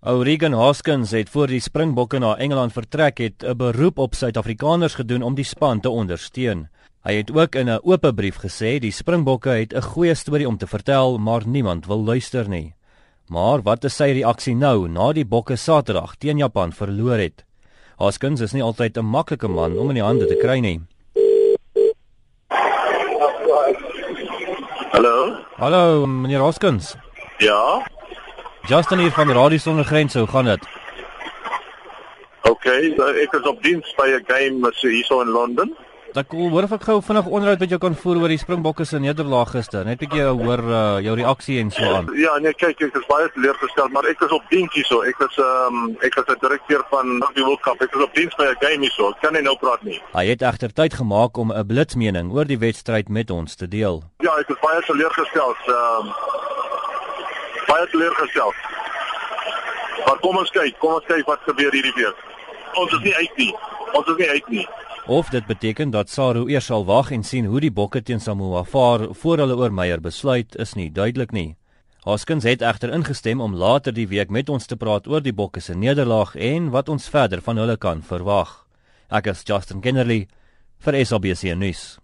Oregon Hoskins het voor die Springbokke na Engeland vertrek het 'n beroep op Suid-Afrikaners gedoen om die span te ondersteun. Hy het ook in 'n oop brief gesê die Springbokke het 'n goeie storie om te vertel, maar niemand wil luister nie. Maar wat is sy reaksie nou na die Bokke Saterdag teen Japan verloor het? Hoskins is nie altyd 'n maklike man om in die hande te kry nie. Hallo? Hallo, meneer Hoskins. Ja? Justin hier van Radio Sonder Grense, hoe gaan dit? OK, ek is op diens by 'n game hierso in Londen. Ek wil hoor of ek gou vinnig onderhoud met jou kan voer oor die Springbokke se nederlaag gister. Net 'n bietjie hoor uh, jou reaksie en so aan. Ja, nee, kyk, ek is baie teleurgestel, maar ek is op diens hierso. Ek is ehm um, ek is 'n direkteur van die World Cup. Ek is op diens by 'n game hierso. Ek kan nie nou praat nie. Hy het egter tyd gemaak om 'n blitsmening oor die wedstryd met ons te deel. Ja, ek is baie teleurgestel. Ehm um, baie teleurgestel. Maar kom ons kyk, kom ons kyk wat gebeur hierdie week. Ons is nie uit nie. Ons is nie uit nie. Of dit beteken dat Saru eers sal wag en sien hoe die bokke teen Samoa vaar voor hulle oor Meyer besluit, is nie duidelik nie. Hoskins het egter ingestem om later die week met ons te praat oor die bokke se nederlaag en wat ons verder van hulle kan verwag. Ek is Justin Kennerly vir SABC nuus.